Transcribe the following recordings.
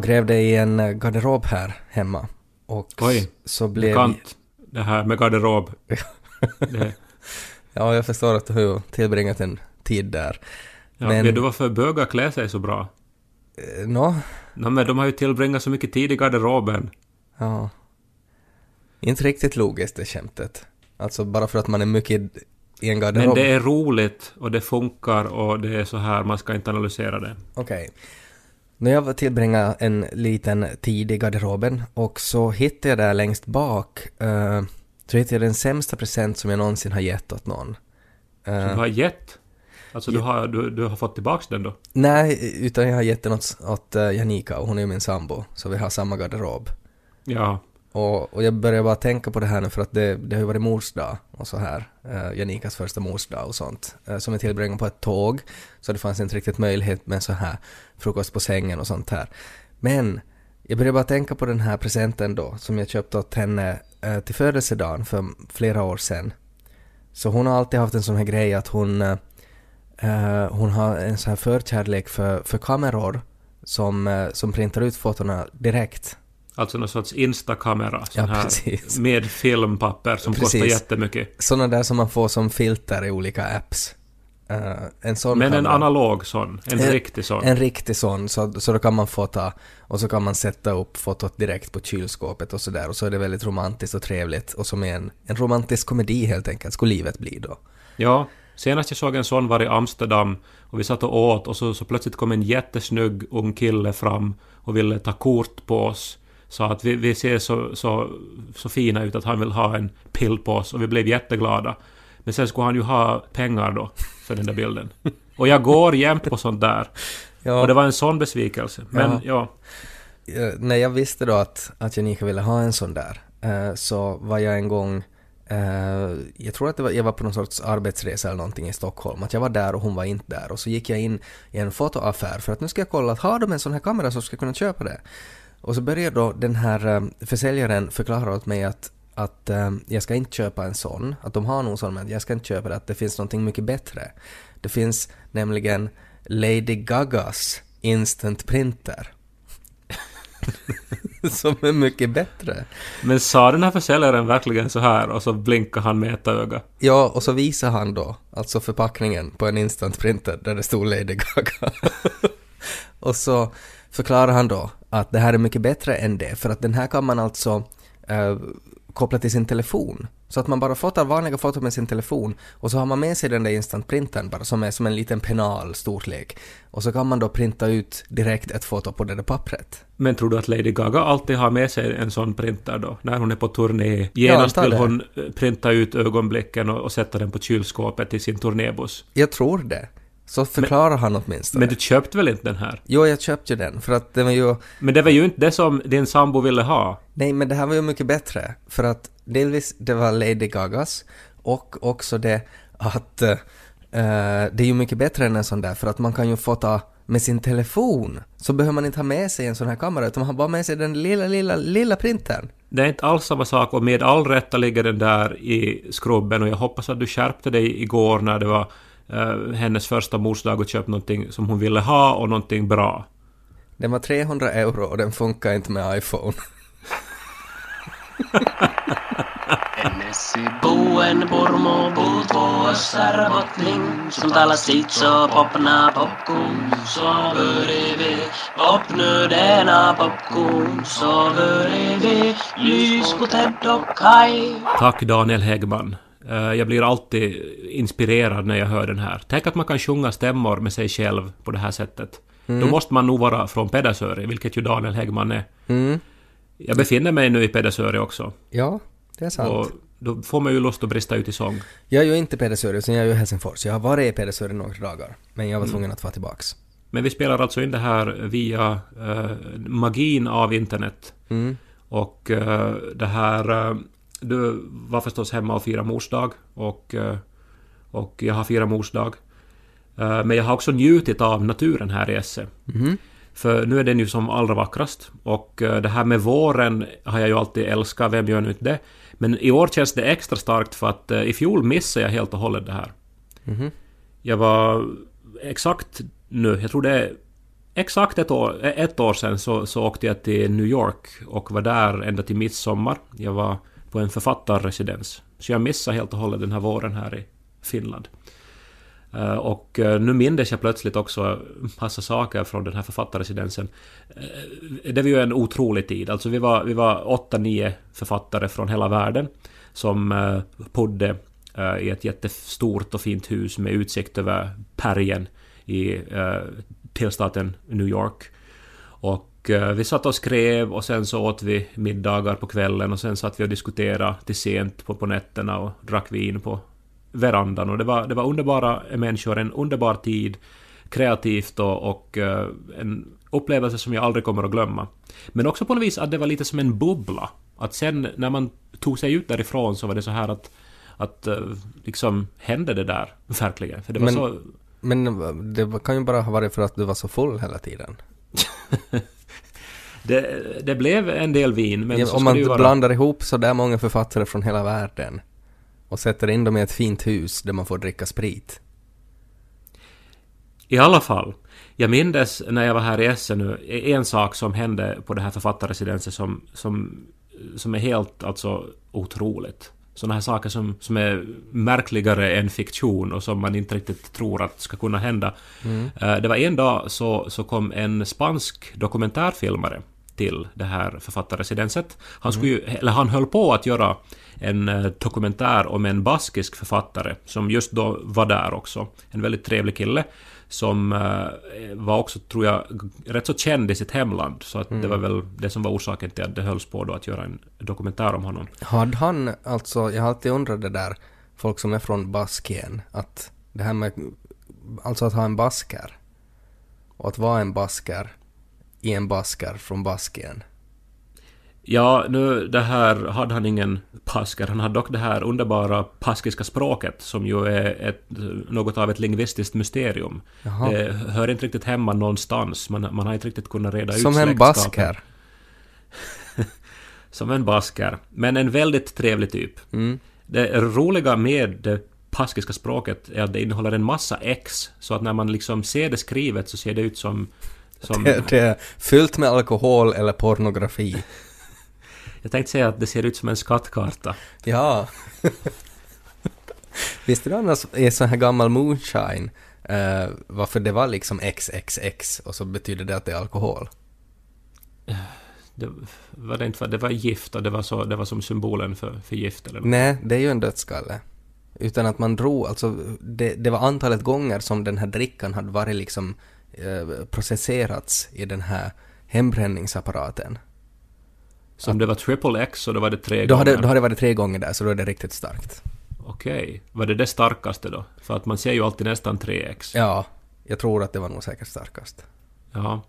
och grävde i en garderob här hemma. Och Oj, så blev... Bekant det här med garderob. Ja, jag förstår att du har tillbringat en tid där. ja, Men- Vet du varför bögar klär sig så bra? Eh, Nå, No, men de har ju tillbringat så mycket tid i garderoben. ja. Inte riktigt logiskt det skämtet. Alltså bara för att man är mycket i en garderob. Men det är roligt och det funkar och det är så här, man ska inte analysera det. Okej. När jag var tillbringa en liten tid i garderoben och så hittade jag där längst bak eh, så hittade jag den sämsta present som jag någonsin har gett åt någon. Så Eh, du har gett? Alltså du har, du, du har fått tillbaks den då? nej, utan jag har gett den åt, åt uh, Janika och hon är ju min sambo, så vi har samma garderob. Ja. Och, och jag börjar bara tänka på det här nu för att det, det har ju varit morsdag och så här. Eh, Janikas första morsdag och sånt. Eh, som jag tillbringade på ett tåg. Så det fanns inte riktigt möjlighet med så här frukost på sängen och sånt här. Men jag började bara tänka på den här presenten då som jag köpte åt henne eh, till födelsedagen för flera år sedan. Så hon har alltid haft en sån här grej att hon, eh, eh hon har en sån här förkärlek för, för kameror som, eh, som printar ut fotona direkt. Alltså någon sorts instakamera. Ja, här med filmpapper som Precis. kostar jättemycket. Sådana där som man får som filter i olika apps. Eh, en sån Men en kamera. analog sån. En En- riktig sån. En riktig sån, så, så då kan man fota och så kan man sätta upp fotot direkt på kylskåpet och sådär och så är det väldigt romantiskt och trevligt och som en, en romantisk komedi helt enkelt, skulle livet bli då. Ja. Senast jag såg en sån var i Amsterdam och vi satt och åt och så, så plötsligt kom en jättesnygg ung kille fram och ville ta kort på oss. Sa att vi, vi ser så, så, så fina ut att han vill ha en pill på oss och vi blev jätteglada. Men sen skulle han ju ha pengar då för den där bilden. Och jag går jämt på sånt där. Ja, Och det var en sån besvikelse. Men ja. eh, när jag visste då att, att Janika ville ha en sån där eh, så var jag en gång eh, jag tror att det var, jag var på någon sorts arbetsresa eller någonting i Stockholm, att jag var där och hon var inte där och så gick jag in i en fotoaffär för att nu ska jag kolla att har de en sån här kamera så ska jag kunna köpa det. Och så började då den här eh, försäljaren förklara åt mig att att eh, jag ska inte köpa en sån, att de har nog sån men jag ska inte köpa det, att det finns någonting mycket bättre. Det finns nämligen Lady Gagas Instant Printer. som är mycket bättre. Men sa den här försäljaren verkligen så här och så blinkade han med ett öga? Ja, och så visar han då, alltså förpackningen på en instant printer där det stod Lady Gaga. och så förklarar han då att det här är mycket bättre än det, för att den här kan man alltså eh, koppla till sin telefon. Så att man bara fotar vanliga foton med sin telefon och så har man med sig den där instantprintern bara som är som en liten penal storlek. Och så kan man då printa ut direkt ett foto på det där pappret. Men tror du att Lady Gaga alltid har med sig en sån printer då? När hon är på turné? Genast vill hon eh, printa ut ögonblicken och, och sätta den på kylskåpet i sin turnébuss. Jag tror det. Så förklarar han åtminstone. Men du köpte väl inte den här? Jo, jag köpte ju den för att det var ju Men det var ju inte det som din sambo ville ha. Nej, men det här var ju mycket bättre. För att delvis det var Lady Gagas och också det att eh, det är ju mycket bättre än en sån där för att man kan ju fota med sin telefon. Så behöver man inte ha med sig en sån här kamera utan man har bara med sig den lilla, lilla, lilla printern. Det är inte alls samma sak och med all rätta ligger den där i skrubben och jag hoppas att du skärpte dig igår när det var eh, hennes första morsdag och köpte någonting som hon ville ha och någonting bra. Den var 300 euro och den funkar inte med iPhone. Messi boen pormo puuttuu sarvotling Som talar sitt så popna popcorn Så bredvid popnöderna popcorn Så bredvid lys på Ted och Kai Tack Daniel Häggman. Eh, Jag blir alltid inspirerad när jag hör den här. Tänk att man kan sjunga stämmor med sig själv på det här sättet. Då måste man nog vara från Pedersöre, vilket ju Daniel Häggman är. Mm. Jag befinner mig nu i Pedersöre också. Ja, det är sant. Och då får man ju lust att brista ut i sång. Jag är ju inte Pedersöre utan jag är ju Helsingfors. Jag har varit i Pedersöre några dagar. Men jag var tvungen att vara tillbaks. Men vi spelar alltså in det här via eh, magin av internet. Mm. Och eh, det här... eh, du var förstås hemma och firade mors dag. Och, eh, och jag har firat mors dag. Eh, men jag har också njutit av naturen här i Esse. Mhm. För nu är den ju som allra vackrast. Och eh, det här med våren har jag ju alltid älskat, vem gör nu inte det? Men i år känns det extra starkt för att i fjol missade jag helt och hållet det här. Mhm. Jag var exakt nu, jag tror det är exakt ett år, ett år sedan så, så åkte jag till New York och var där ända till midsommar. Jag var på en författarresidens. Så jag missade helt och hållet den här våren här i Finland. Eh, och eh, nu mindes jag plötsligt också massa saker från den här författarresidensen. Eh, det var ju en otrolig tid. Alltså vi var, vi var åtta, nio författare från hela världen som bodde i ett jättestort och fint hus med utsikt över bergen i delstaten New York. Och vi satt och skrev och sen så åt vi middagar på kvällen och sen satt vi och diskuterade till sent på, på nätterna och drack vin på verandan och det var, det var underbara människor, en underbar tid, kreativt och, och eh, en upplevelse som jag aldrig kommer att glömma. Men också på något vis att det var lite som en bubbla. Att sen när man tog sig ut därifrån så var det så här att att eh, liksom hände det där verkligen. För det var Men- så... Men det kan ju bara ha varit för att du var så full hela tiden. Det, det blev en del vin men Ja, så Om man vara... blandar ihop så där många författare från hela världen och sätter in dem i ett fint hus där man får dricka sprit. I alla fall. Jag mindes när jag var här i Essen nu, en sak som hände på det här författarresidenset som, som, som är helt alltså otroligt. Sådana här saker som, som är märkligare än fiktion och som man inte riktigt tror att ska kunna hända. Eh, Det var en dag så, så kom en spansk dokumentärfilmare till det här författarresidenset. Han, skulle ju, eller han höll på att göra en eh, dokumentär om en baskisk författare som just då var där också. En väldigt trevlig kille som eh, var också, tror jag, rätt så känd i sitt hemland. Så att det var väl det som var orsaken till att det hölls på då att göra en dokumentär om honom. Hade han, alltså, jag har alltid undrat det där, folk som är från Baskien, att det här med, alltså att ha en basker och att vara en basker i en basker från Baskien. Ja, nu det här hade han ingen pasker. Han hade dock det här underbara paskiska språket som ju är ett, något av ett lingvistiskt mysterium. Jaha. Det hör inte riktigt hemma någonstans. Man, man har inte riktigt kunnat reda ut Som en basker. Som en basker. Men en väldigt trevlig typ. Mm. Det roliga med det paskiska språket är att det innehåller en massa X. Så att när man liksom ser det skrivet så ser det ut som... som Det, det är fyllt med alkohol eller pornografi. jag tänkte säga att det ser ut som en skattkarta. Ja. Visste du annars i sån här gammal moonshine eh, varför det var liksom XXX och så betyder det att det är alkohol? Det var det inte för, det var gift och det var, så, det var som symbolen för, för gift eller något. Nej, det är ju en dödskalle. Utan att man drog, alltså det, det var antalet gånger som den här drickan hade varit liksom eh, processerats i den här hembränningsapparaten. Så om det var triple X så då var det tre Då gånger. hade, då hade det varit tre gånger där, så då är det riktigt starkt. Okej. Var det det starkaste då? För att man ser ju alltid nästan 3X. Ja, jag tror att det var nog säkert starkast. Ja.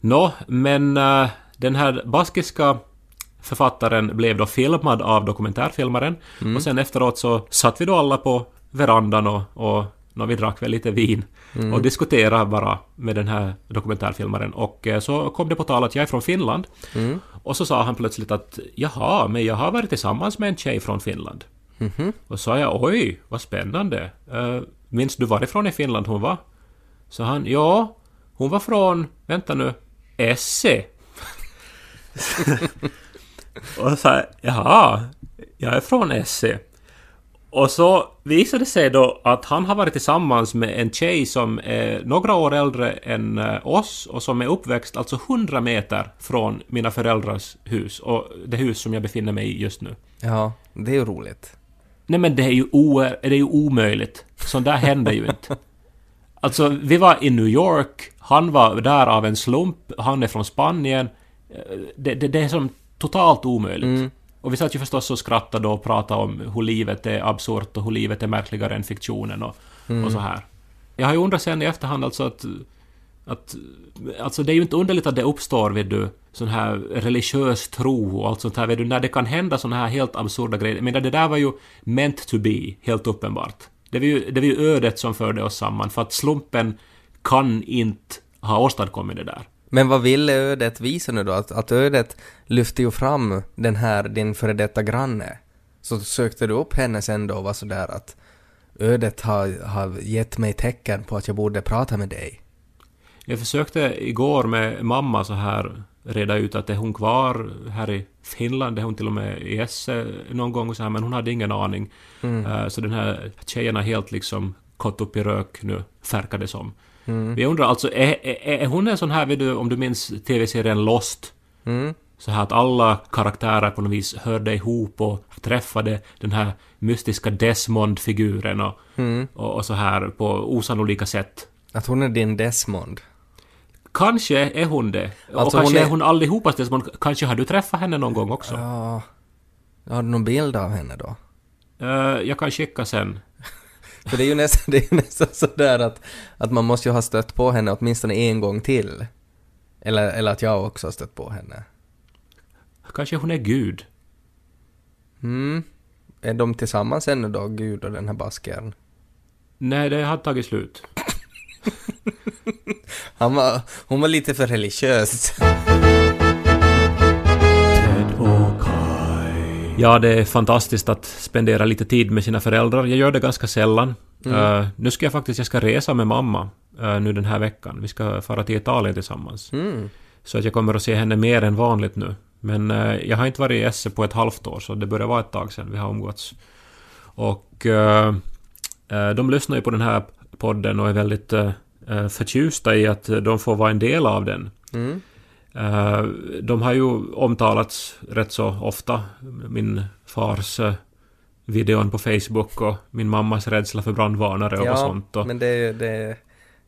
Nå, men äh, den här baskiska författaren blev då filmad av dokumentärfilmaren. Och sen efteråt så satt vi då alla på verandan och, och nå, vi drack väl lite vin och diskuterade bara med den här dokumentärfilmaren. Och eh, så kom det på tal att jag är från Finland. Och så sa han plötsligt att jaha, men jag har varit tillsammans med en tjej från Finland. Och så sa jag oj, vad spännande. Uh, minns du varifrån i Finland hon var? Så han ja, hon var från, vänta nu, Esse. och så här, jaha, jag är från Esse. Och så visade det sig då att han har varit tillsammans med en tjej som är några år äldre än eh, oss och som är uppväxt alltså 100 meter från mina föräldrars hus och det hus som jag befinner mig i just nu. Ja, det är ju roligt. Nej men det är ju, o, det är ju omöjligt. Sånt där händer ju inte. Alltså, vi var i New York, han var där av en slump, han är från Spanien. Eh, Det, det, det är som totalt omöjligt. Och vi satt ju förstås och skrattade och pratade om hur livet är absurt och hur livet är märkligare än fiktionen och, och så här. Jag har ju undrat sen i efterhand alltså att att, alltså det är ju inte underligt att det uppstår, vet du, sån här religiös tro och allt sånt här, vet du, när det kan hända såna här helt absurda grejer. Men det där var ju meant to be, helt uppenbart. Det var ju, det var ju ödet som förde oss samman, för att slumpen kan inte ha åstadkommit det där. Men vad ville ödet visa nu då? Att, att ödet lyfte ju fram den här, din före detta granne. Så sökte du upp henne sen då och var sådär att ödet har, har gett mig tecken på att jag borde prata med dig. Jag försökte igår med mamma så här reda ut att är hon kvar här i Finland, är hon till och med i Esse någon gång och så här, men hon hade ingen aning. Mm. Eh, Så den här tjejen har helt liksom gått upp i rök nu, verkar det som. Mm. Jag undrar alltså, är, är, är hon en sån här, vet du, om du minns tv-serien Lost? Mm. Så här att alla karaktärer på något vis hörde ihop och träffade den här mystiska Desmond-figuren och, Mm. och, och så här på osannolika sätt. Att hon är din Desmond. Kanske är hon det. Alltså, och kanske hon är... är- hon allihopas Desmond. Kanske har du träffat henne någon gång också? Ja. Har du någon bild av henne då? Eh, jag kan skicka sen. För det är ju nästan, det är ju nästan sådär att, att man måste ju ha stött på henne åtminstone en gång till. Eller, eller att jag också har stött på henne. Kanske hon är Gud. Mm. Är de tillsammans ännu då, Gud och den här baskern? Nej, det har tagit slut. Han var, hon var lite för religiös. Ja, det är fantastiskt att spendera lite tid med sina föräldrar. Jag gör det ganska sällan. Eh, nu ska jag faktiskt, jag ska resa med mamma eh, nu den här veckan. Vi ska fara till Italien tillsammans. Mm. Så att jag kommer att se henne mer än vanligt nu. Men eh, jag har inte varit i Esse på ett halvt år, så det börjar vara ett tag sedan vi har umgåtts. Och de lyssnar ju på den här podden och är väldigt förtjusta i att de får vara en del av den. Mm. Eh, de har ju omtalats rätt så ofta. Min fars eh, videon på Facebook och min mammas rädsla för brandvarnare och Ja, sånt. Och, men det, det,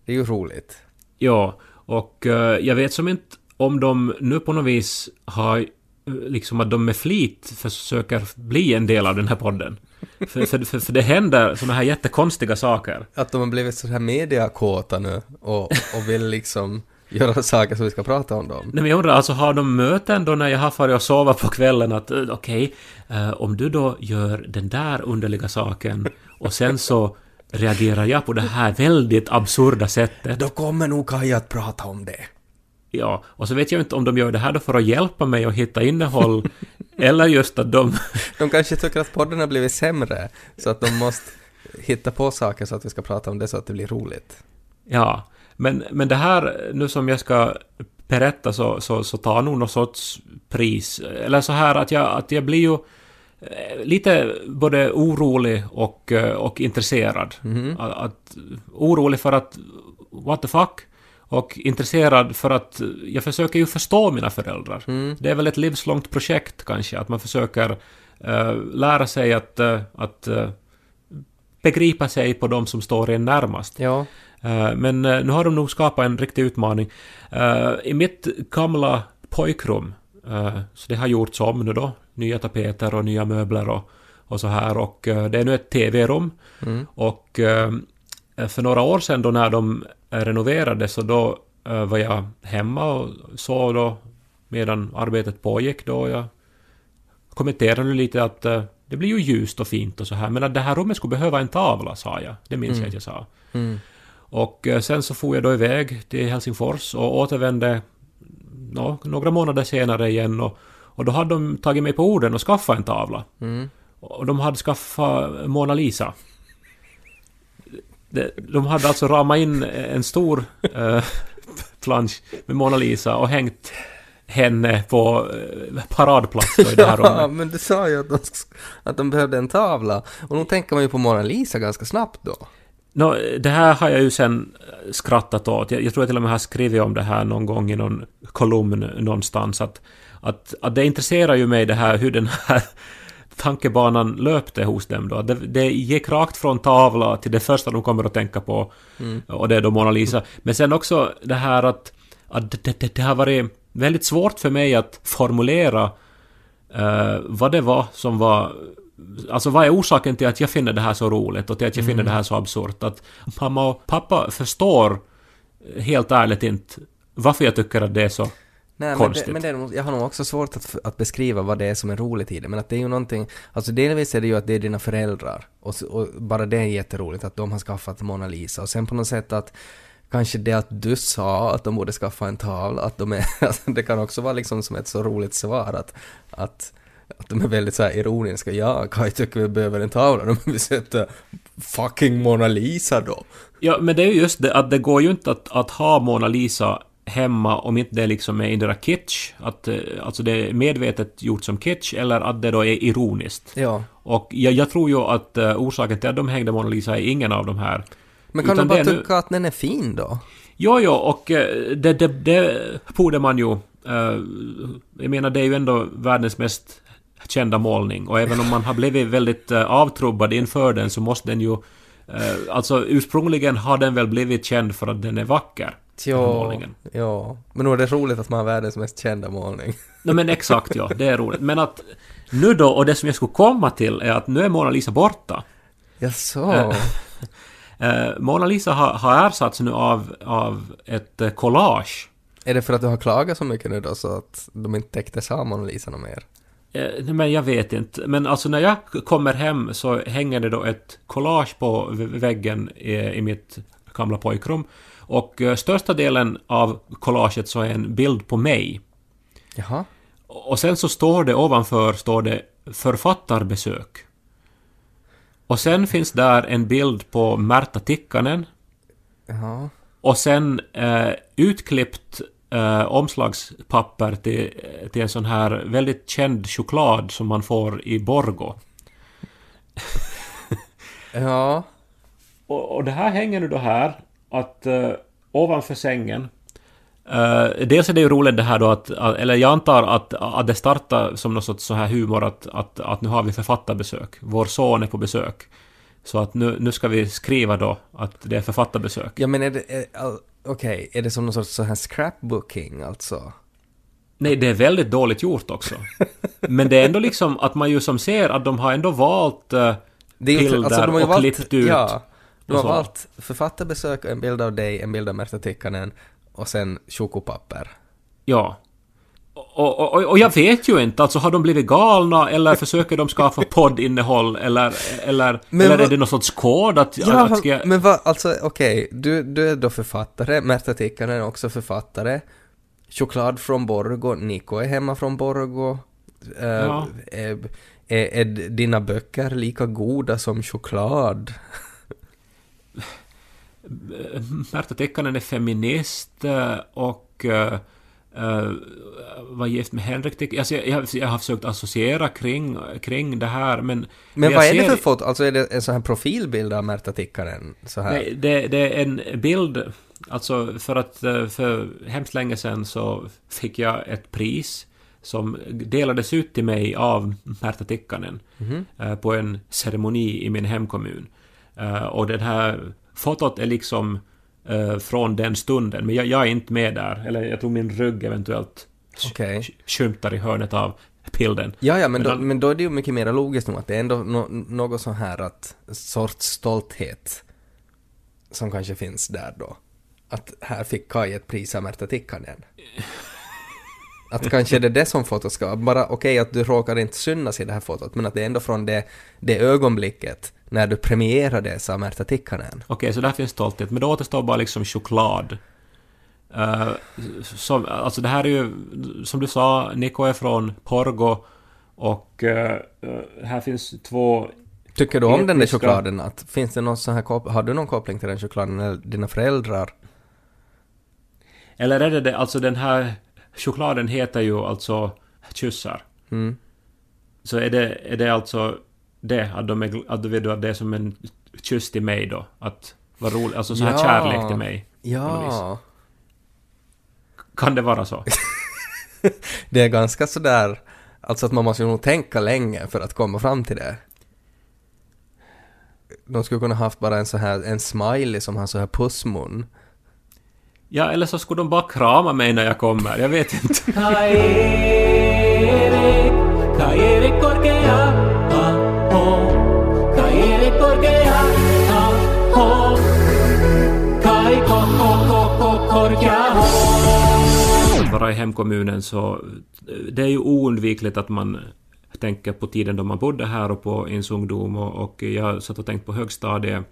det är ju roligt. Ja, och eh, jag vet som inte om de nu på något vis har liksom att de med flit försöker bli en del av den här podden. för, för, för, för det händer såna här jättekonstiga saker. Att de har blivit så här mediakåta nu och, och vill liksom göra saker som vi ska prata om dem. Nej, men jag undrar, alltså har de möten då när jag har farit och sova på kvällen att eh, okej, eh, om du då gör den där underliga saken och sen så reagerar jag på det här väldigt absurda sättet. Då kommer nog Kaja att prata om det. Ja, och så vet jag inte om de gör det här då för att hjälpa mig att hitta innehåll eller just att de... De kanske tycker att podden har blivit sämre, så att de måste hitta på saker så att vi ska prata om det så att det blir roligt. Ja, men, men det här nu som jag ska berätta så, så, så tar nog någon sorts pris. Eller så här att jag, att jag blir ju eh, lite både orolig och, eh, och intresserad. Att, att, orolig för att what the fuck? Och intresserad för att jag försöker ju förstå mina föräldrar. Det är väl ett livslångt projekt kanske, att man försöker eh, lära sig att, eh, att eh, begripa sig på de som står en närmast. Ja. Eh, Men eh, nu har de nog skapat en riktig utmaning. Eh, I mitt gamla pojkrum, så det har gjorts om nu då, nya tapeter och nya möbler och, och så här och det är nu ett TV-rum. Mm. Och för några år sedan då när de renoverade så då var jag hemma och sov då medan arbetet pågick då. Jag kommenterade lite att det blir ju ljust och fint och så här men att det här rummet skulle behöva en tavla sa jag. Det minns jag att jag sa. Mm. Och eh, sen så for jag då iväg till Helsingfors och återvände nå, några månader senare igen och, och då hade de tagit mig på orden och skaffat en tavla. Mm. Och de hade skaffat Mona Lisa. De, de hade alltså ramat in en stor eh, plansch med Mona Lisa och hängt henne på eh, paradplats i det här Ja, rummet. men du sa ju att de, att de behövde en tavla. Och nu tänker man ju på Mona Lisa ganska snabbt då. Nå, det här har jag ju sen skrattat åt. Jag, jag tror jag till och med har skrivit om det här någon gång i någon kolumn någonstans. Att, att, att det intresserar ju mig det här hur den här tankebanan löpte hos dem då. Det, det gick rakt från tavla till det första de kommer att tänka på. Och det är då Mona Lisa. Men sen också det här att, att det, det, det har varit väldigt svårt för mig att formulera eh, vad det var som var... Alltså vad är orsaken till att jag finner det här så roligt och till att jag finner det här så absurt? Att mamma och pappa förstår helt ärligt inte varför jag tycker att det är så Nej, men, konstigt. det, men det är, nog- jag har nog också svårt att, att beskriva vad det är som är roligt i det, men att det är ju någonting, alltså delvis är det ju att det är dina föräldrar, och, och bara det är jätteroligt att de har skaffat Mona Lisa, och sen på något sätt att kanske det att du sa att de borde skaffa en tavla, att de är, alltså det kan också vara liksom som ett så roligt svar att, att att de är väldigt så här ironiska. Ja, Kaj tycker vi behöver en tavla. De vill sätta fucking Mona Lisa då. Ja, men det är ju just det att det går ju inte att, att ha Mona Lisa hemma om inte det liksom är indra kitsch, att eh, alltså det är medvetet gjort som kitsch eller att det då är ironiskt. Ja. Och jag, jag tror ju att uh, orsaken till att de hängde Mona Lisa är ingen av de här. Men kan du bara är nu- tycka att den är fin då? Jo, jo, och eh, det, det, det borde man ju... eh, jag menar, det är ju ändå världens mest kända målning och även om man har blivit väldigt uh, avtrubbad inför den så måste den ju... eh, alltså ursprungligen har den väl blivit känd för att den är vacker. Ja, målningen. ja. Men nog är det roligt att man har världens mest kända målning. Nej men exakt ja, det är roligt. Men att nu då, och det som jag skulle komma till är att nu är Mona Lisa borta. Jaså? Eh, Eh, Mona Lisa har, har ersatts nu av, av ett eh, collage. Är det för att du har klagat så mycket nu då så att de inte täcktes av Mona Lisa något mer? Eh, men jag vet inte. Men alltså när jag kommer hem så hänger det då ett collage på vä- väggen i, i mitt gamla pojkrum. Och eh, största delen av collaget så är en bild på mig. Jaha? Och sen så står det ovanför står det författarbesök. Och sen finns där en bild på Märta Tikkanen. Jaha. Och sen eh, utklippt eh, omslagspapper till, till en sån här väldigt känd choklad som man får i Borgo. Ja. Och, och det här hänger nu då här, att eh, ovanför sängen eh, dels är det ju roligt det här då att, att- eller jag antar att, att det startar som någon sorts så här humor att, att, att nu har vi författarbesök. Vår son är på besök. Så att nu, nu ska vi skriva då att det är författarbesök. Ja men är det... är- Okej, är det som någon sorts så här scrapbooking alltså? Nej, det är väldigt dåligt gjort också. Men det är ändå liksom att man ju som ser att de har ändå valt eh, bilder alltså, de har och valt- klippt ut. Ja. De har så. valt författarbesök, en bild av dig, en bild av Märta Tikkanen och sen chokopapper. Ja. Och, och, och, jag vet ju inte, alltså har de blivit galna eller försöker de skaffa poddinnehåll eller, eller, Men eller är vad- det någon sorts kod att... Ja, att ska jag, men vad, alltså okej, du, du är då författare, Märta Tikkanen är också författare. Choklad från Borgo, Niko är hemma från Borgo. Eh, Ja. är, är, är dina böcker lika goda som choklad? Märta Tikkanen är feminist eh, och uh, uh, var gift med Henrik. Alltså jag, jag, jag har försökt associera kring, kring det här men... Men vad är det ser- för foto? Alltså är det en sån här profilbild av Märta Tikkanen? Så här? Nej, det, det är en bild, alltså för att eh, för hemskt länge sedan så fick jag ett pris som delades ut till mig av Märta Tikkanen Mhm. eh, på en ceremoni i min hemkommun. Eh, Och det här fotot är liksom eh, från den stunden, men jag, jag är inte med där, eller jag tror min rygg eventuellt sk- skymtar i hörnet av bilden. Ja, ja, men, Men då, men då är det ju mycket mer logiskt nog att det är ändå no, något så här att sorts stolthet som kanske finns där då. Att här fick Kai ett pris av Märta Tikkanen. Att kanske det är det som fotot ska vara. Bara okej att du råkar inte synas i det här fotot, men att det är ändå från det, det ögonblicket när du premierades av Märta Tikkanen. Okej, så där finns stolthet, men då återstår bara liksom choklad. Uh, som, alltså det här är ju, som du sa, Niko är från Porgo och eh, eh, här finns två... Tycker du om den där Etniska- chokladen? Att, finns det någon sån här har du någon koppling till den chokladen eller dina föräldrar? Eller är det det, alltså den här chokladen heter ju alltså kyssar. Mm. Så är det, är det alltså det, att, de är, att du vet att det är som en kyss till mig då? Att, vad roligt, alltså så här Ja. kärlek till mig. Ja. Kan det vara så? Det är ganska sådär, alltså att man måste ju nog tänka länge för att komma fram till det. De skulle kunna haft bara en så här, en smiley som har så här pussmun. Ja, eller så skulle de bara krama mig när jag kommer, jag vet inte. Vara i hemkommunen så det är ju oundvikligt att man tänker på tiden då man bodde här och på ens ungdom och, och jag satt och tänkte på högstadiet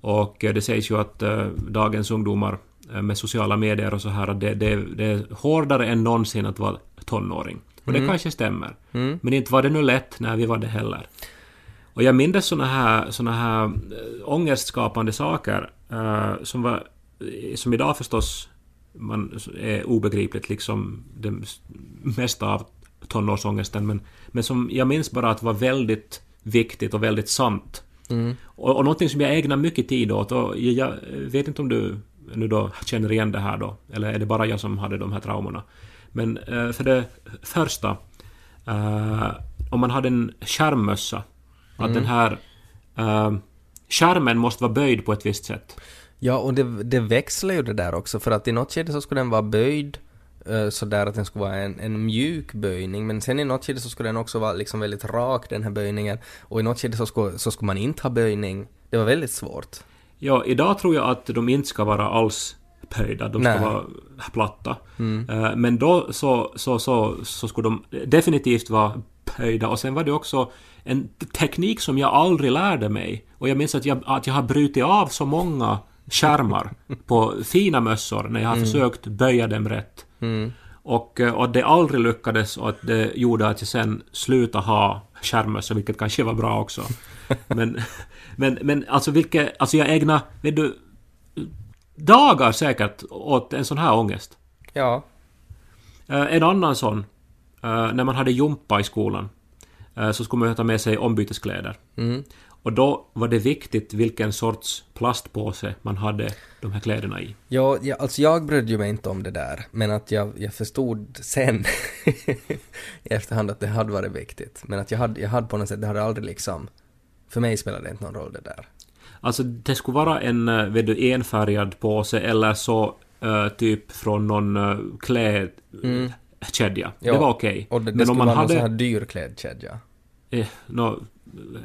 och det sägs ju att eh, dagens ungdomar eh, med sociala medier och så här att det, det, det är hårdare än någonsin att vara tonåring. Och det kanske stämmer. Mm. Men inte var det nu lätt när vi var det heller. Och jag minns såna här, såna här äh, ångestskapande saker äh, som var, som idag förstås man är obegripligt, liksom det mesta av tonårsångesten, men, men som jag minns bara att var väldigt viktigt och väldigt sant. Mm. Och, och någonting som jag ägnar mycket tid åt, och jag, jag vet inte om du nu då känner igen det här då, eller är det bara jag som hade de här traumorna? Men eh, för det första, eh, om man hade en skärmmössa, att den här eh, skärmen måste vara böjd på ett visst sätt. Ja, och det, det växlar ju det där också, för att i något skede så skulle den vara böjd eh, sådär att den skulle vara en, en mjuk böjning, men sen i något skede så skulle den också vara liksom väldigt rak, den här böjningen, och i något skede så skulle, så skulle man inte ha böjning. Det var väldigt svårt. Ja, idag tror jag att de inte ska vara alls böjda, de ska Nej. vara platta. Mm. Eh, Men då så, så, så, så skulle de definitivt vara böjda och sen var det också en teknik som jag aldrig lärde mig. Och jag minns att jag, att jag har brutit av så många skärmar på fina mössor när jag har försökt böja dem rätt. Mm. Och, eh, och det aldrig lyckades och att det gjorde att jag sen slutade ha skärmmössa, vilket kanske var bra också. Men, men, men alltså vilket, alltså jag ägnar, vet du, dagar säkert åt en sån här ångest. Ja. Eh, en annan sån, eh, när man hade jumpa i skolan, så skulle man ta med sig ombyteskläder. Mm. Och då var det viktigt vilken sorts plastpåse man hade de här kläderna i. Ja, ja, alltså jag brydde ju mig inte om det där, men att jag, jag förstod sen i efterhand att det hade varit viktigt. Men att jag hade, jag hade på något sätt, det hade aldrig liksom... För mig spelade det inte någon roll det där. Alltså det skulle vara en eh, vet du, enfärgad påse eller så eh, typ från någon uh, klädkedja. Ja, Det var okej. Och det, det Men om man vara någon sån här hade... dyr klädkedja. Eh, nå,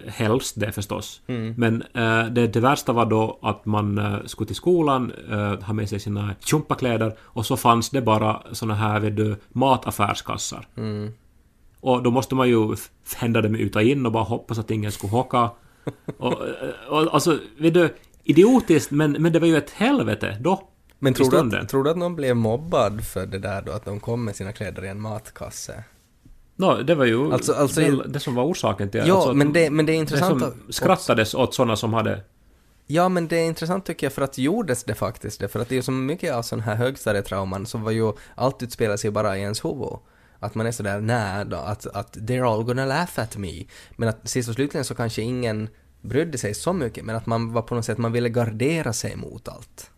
helst det förstås. Mm. Men eh, det, det värsta var då att man eh, skulle till skolan, eh, ha med sig sina tjumpakläder och så fanns det bara såna här vet du, mataffärskassar. Mm. Och då måste man ju f- hända dem ut och in och bara hoppas att ingen skulle hocka. Och, och, alltså, vet du, idiotiskt men, men det var ju ett helvete då. Men tror du, att, tror du att någon blev mobbad för det där då, att de kom med sina kläder i en matkasse? No, det var ju Alltså- alltså- det, det som var orsaken till Ja, alltså, men de- det, men det är det intressant som att- skrattades åt sådana som hade... Ja, men det är intressant tycker jag för att gjordes det faktiskt det, för att det är så mycket av sådana här högstadietrauman som var ju, allt utspelar sig bara i ens huvud. Att man är sådär, nej då, att, att they're all gonna laugh at me. Men att sist och slutligen så kanske ingen brydde sig så mycket, men att man var på något sätt, man ville gardera sig mot allt.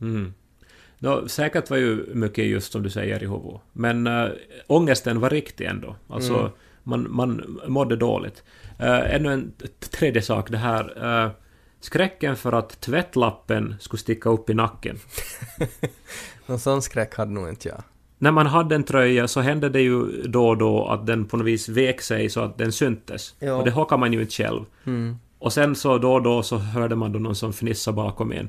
Mm. No, säkert var ju mycket just som du säger i huvudet. Men äh, ångesten var riktig ändå. Alltså, Mm. man, man mådde dåligt. Äh, ännu en tredje sak, det här äh, skräcken för att tvättlappen skulle sticka upp i nacken. Någon sån skräck hade nog inte jag. När man hade en tröja så hände det ju då och då att den på något vis vek sig så att den syntes. Ja. Och det hockar man ju inte själv. Mm. Och sen så då och då så hörde man då någon som fnissade bakom en.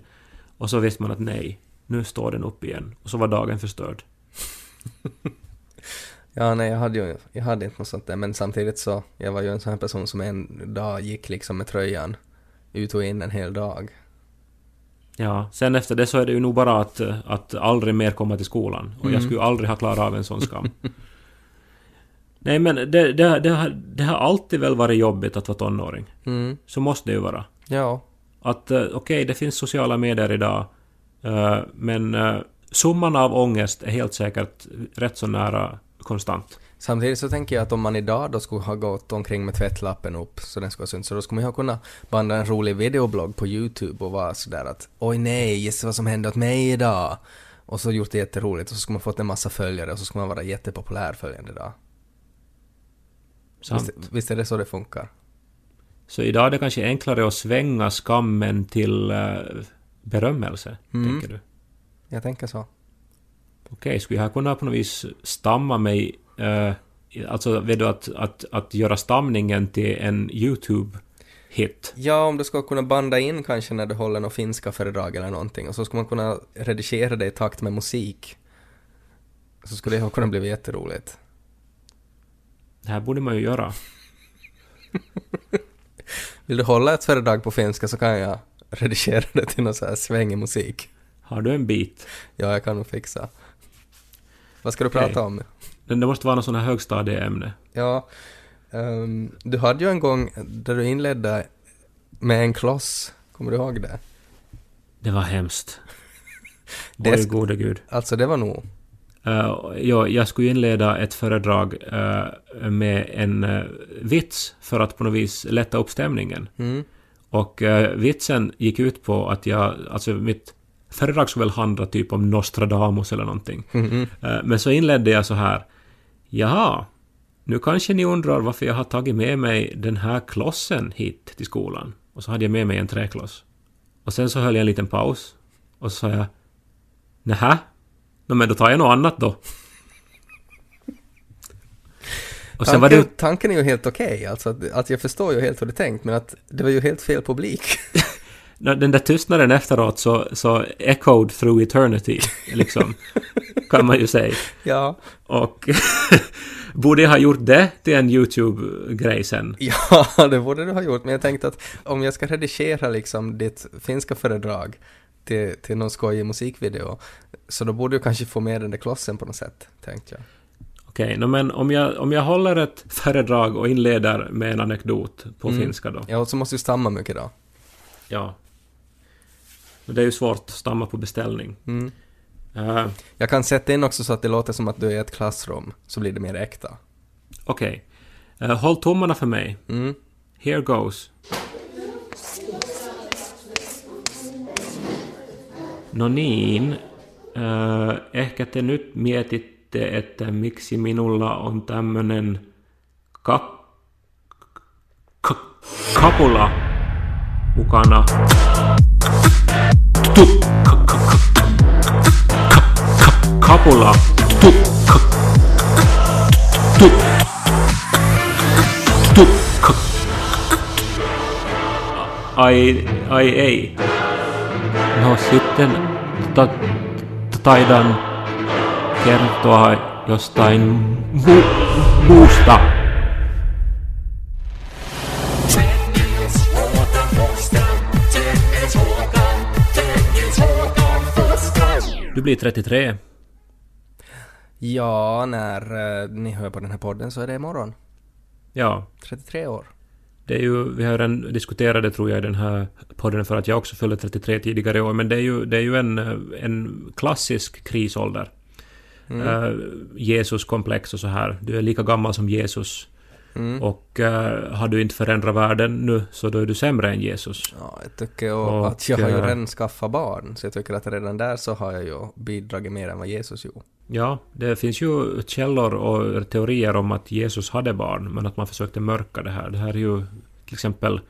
Och så visste man att nej, nu står den upp igen. Och så var dagen förstörd. Ja, nej, jag hade ju, jag hade inte något sånt där, men samtidigt så, jag var ju en sån här person som en dag gick liksom med tröjan ut och in en hel dag. Ja, sen efter det så är det ju nog bara att, att aldrig mer komma till skolan. Och jag Mm. skulle ju aldrig ha klarat av en sån skam. Nej men det, det, det, har, det har alltid väl varit jobbigt att vara tonåring. Mm. Så måste det ju vara. Ja, Att eh, okej, det finns sociala medier idag. Eh, men uh, summan av ångest är helt säkert rätt så nära konstant. Samtidigt så tänker jag att om man idag då skulle ha gått omkring med tvättlappen upp så den skulle ha synts, så då skulle man ju ha kunnat banda en rolig videoblogg på YouTube och vara sådär att oj nej, gissa vad som hände åt mig idag. Och så gjort det jätteroligt och så skulle man fått en massa följare och så skulle man vara jättepopulär följande dag. Sant. Visst, visst är det så det funkar? Så idag är det kanske enklare att svänga skammen till eh, berömmelse, Mm. tänker du? Jag tänker så. Okej, skulle jag kunna på något vis stamma mig... Eh, alltså, vet du, att, att, att göra stamningen till en YouTube-hit? Ja, om du skulle kunna banda in kanske när du håller något finska föredrag eller någonting och så skulle man kunna redigera det i takt med musik. Så skulle det ha kunnat bli jätteroligt. Det här borde man ju göra. Vill du hålla ett föredrag på finska så kan jag redigera det till någon så här svängig musik. Har du en bit? Ja, jag kan nog fixa. Vad ska du prata om? Det det måste vara något sånt här högstadieämne. Ja, Ehm, du hade ju en gång där du inledde med en kloss. Kommer du ihåg det? Det var hemskt. Det Oj, gode gud. Alltså det var nog... Uh, ja, jag skulle inleda ett föredrag eh, med en eh, vits för att på något vis lätta upp stämningen. Mm. Och eh, vitsen gick ut på att jag, alltså mitt föredrag skulle väl handla typ om Nostradamus eller någonting. Mhm. Eh, men så inledde jag så här. Jaha, nu kanske ni undrar varför jag har tagit med mig den här klossen hit till skolan. Och så hade jag med mig en träkloss. Och sen så höll jag en liten paus. Och så sa jag. Nähä? No, men då tar jag något annat då. Och sen var Tanken, det... tanken är ju helt okej, alltså att, att jag förstår ju helt hur är tänkt, men att det var ju helt fel publik. Den där tystnaden efteråt så, så echoed through eternity, liksom. kan man ju säga. ja. Och borde jag ha gjort det till en YouTube-grej sen? Ja, det borde du ha gjort, men jag tänkte att om jag ska redigera liksom ditt finska föredrag till, till någon skojig musikvideo, så då borde du kanske få med den där klossen på något sätt, tänkte jag. Okej, nå, men om jag, om jag håller ett föredrag och inleder med en anekdot på Mm. finska då? Ja, och så måste du stamma mycket då. Ja. Men det är ju svårt att stamma på beställning. Mm. Eh, Jag kan sätta in också så att det låter som att du är i ett klassrum, så blir det mer äkta. Okej. Eh, håll tummarna för mig. Mm. Here goes. No niin, äh, ehkä te nyt mietitte, että miksi minulla on tämmönen ka- ka- kapula mukana. Kapula. Ai, ai ei. No sitten ta, taidan kertoa jostain mu, muusta. Du blir 33. Ja, när eh, ni hör på den här podden så är det imorgon. Ja, 33 år. det är ju, vi har redan diskuterat det tror jag i den här podden för att jag också fyllde 33 tidigare i år, men det är ju, det är ju en, en klassisk krisålder. Mm. Eh, Jesus-komplex och så här. Du är lika gammal som Jesus. Mm. Och eh, har du inte förändrat världen nu så då är du sämre än Jesus. Ja, jag tycker och att jag har ju redan skaffat barn, så jag tycker att redan där så har jag ju bidragit mer än vad Jesus gjorde. Ja, det finns ju källor och teorier om att Jesus hade barn, men att man försökte mörka det här. Det här är ju till exempel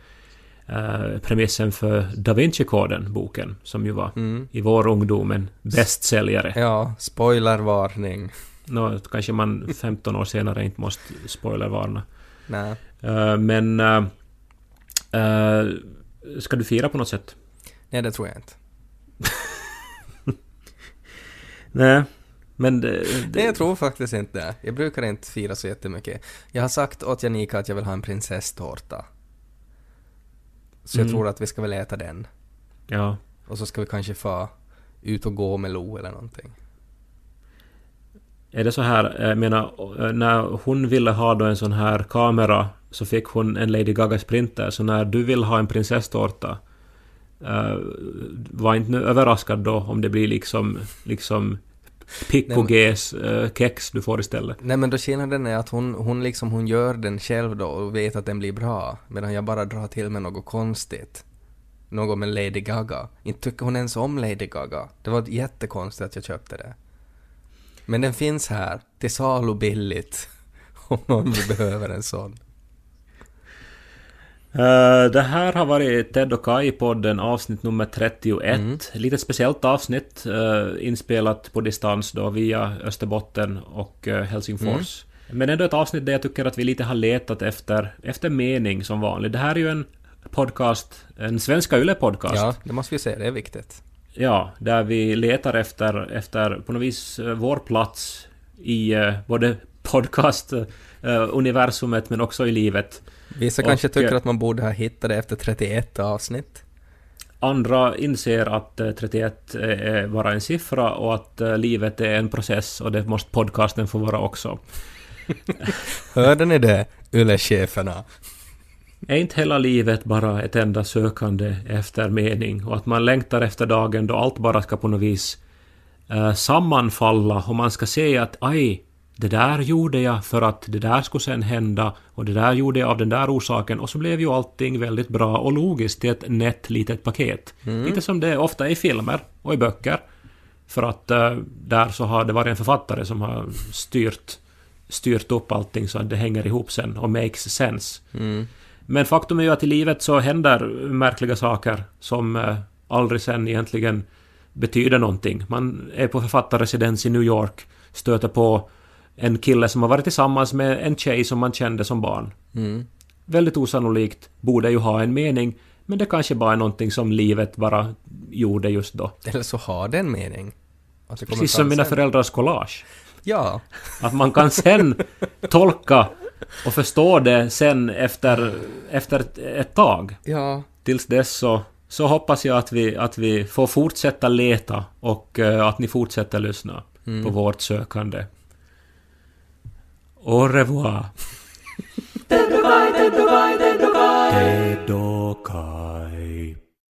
eh, premissen för Da Vinci-koden, boken, som ju var Mm. i vår ungdom en bästsäljare. Ja, spoilervarning. Nå, kanske man 15 år senare inte måste spoilervarna. Nej. Eh, men... eh, eh, ska du fira på något sätt? Nej, det tror jag inte. Nej, men... Det, Nej, det, jag tror faktiskt inte det. Jag brukar inte fira så jättemycket. Jag har sagt åt Janika att jag vill ha en prinsesstårta. Så jag Mm. tror att vi ska väl äta den. ja. Och så ska vi kanske få ut och gå med Lo eller någonting. Är det så här, jag menar, eh, när hon ville ha då en sån här kamera så fick hon en Lady Gaga Sprinter, så när du vill ha en prinsesstårta eh, var inte nu överraskad då om det blir liksom, liksom Pick men- Gs eh, kex du får istället. Nej men då skillnaden är att hon, hon liksom hon gör den själv då och vet att den blir bra. Medan jag bara drar till med något konstigt. Något med Lady Gaga. Inte tycker hon ens om Lady Gaga. Det var jättekonstigt att jag köpte det. Men den finns här, till salu billigt. Om någon behöver en sån. Eh, det här har varit Ted och Kai-podden avsnitt nummer 31. Mm. Lite speciellt avsnitt eh, inspelat på distans då via Österbotten och eh, Helsingfors. Men ändå ett avsnitt där jag tycker att vi lite har letat efter, efter mening som vanligt. Det här är ju en podcast, en Svenska Yle-podcast. Ja, det måste vi säga, det är viktigt. Ja, där vi letar efter, efter på något vis vår plats i eh, både podcast-universumet men också i livet. Vissa Och, kanske tycker eh, att man borde ha hittat det efter 31 avsnitt. Andra inser att eh, 31 är bara en siffra och att eh, livet är en process och det måste podcasten få vara också. Hörde ni det? Yle-cheferna. Är inte hela livet bara ett enda sökande efter mening och att man längtar efter dagen då allt bara ska på något vis eh, sammanfalla och man ska se att aj, det där gjorde jag för att det där skulle sen hända och det där gjorde jag av den där orsaken och så blev ju allting väldigt bra och logiskt i ett nätt litet paket. Lite som det ofta är i filmer och i böcker. För att eh, där så har det varit en författare som har styrt, styrt upp allting så att det hänger ihop sen och makes sense. Mm. Men faktum är ju att i livet så händer märkliga saker som eh, aldrig sen egentligen betyder någonting. Man är på författarresidens i New York, stöter på en kille som har varit tillsammans med en tjej som man kände som barn. Mm. Väldigt osannolikt, borde ju ha en mening, men det kanske bara är någonting som livet bara gjorde just då. Eller så har det en mening. Precis som mina sen. föräldrars collage. Ja. Att man kan sen tolka och förstå det sen efter, efter ett, tag. Ja. Tills dess så, så hoppas jag att vi, att vi får fortsätta leta och eh, att ni fortsätter lyssna på vårt sökande. Au revoir. Dedokai, Dedokai, Dedokai. Dedokai.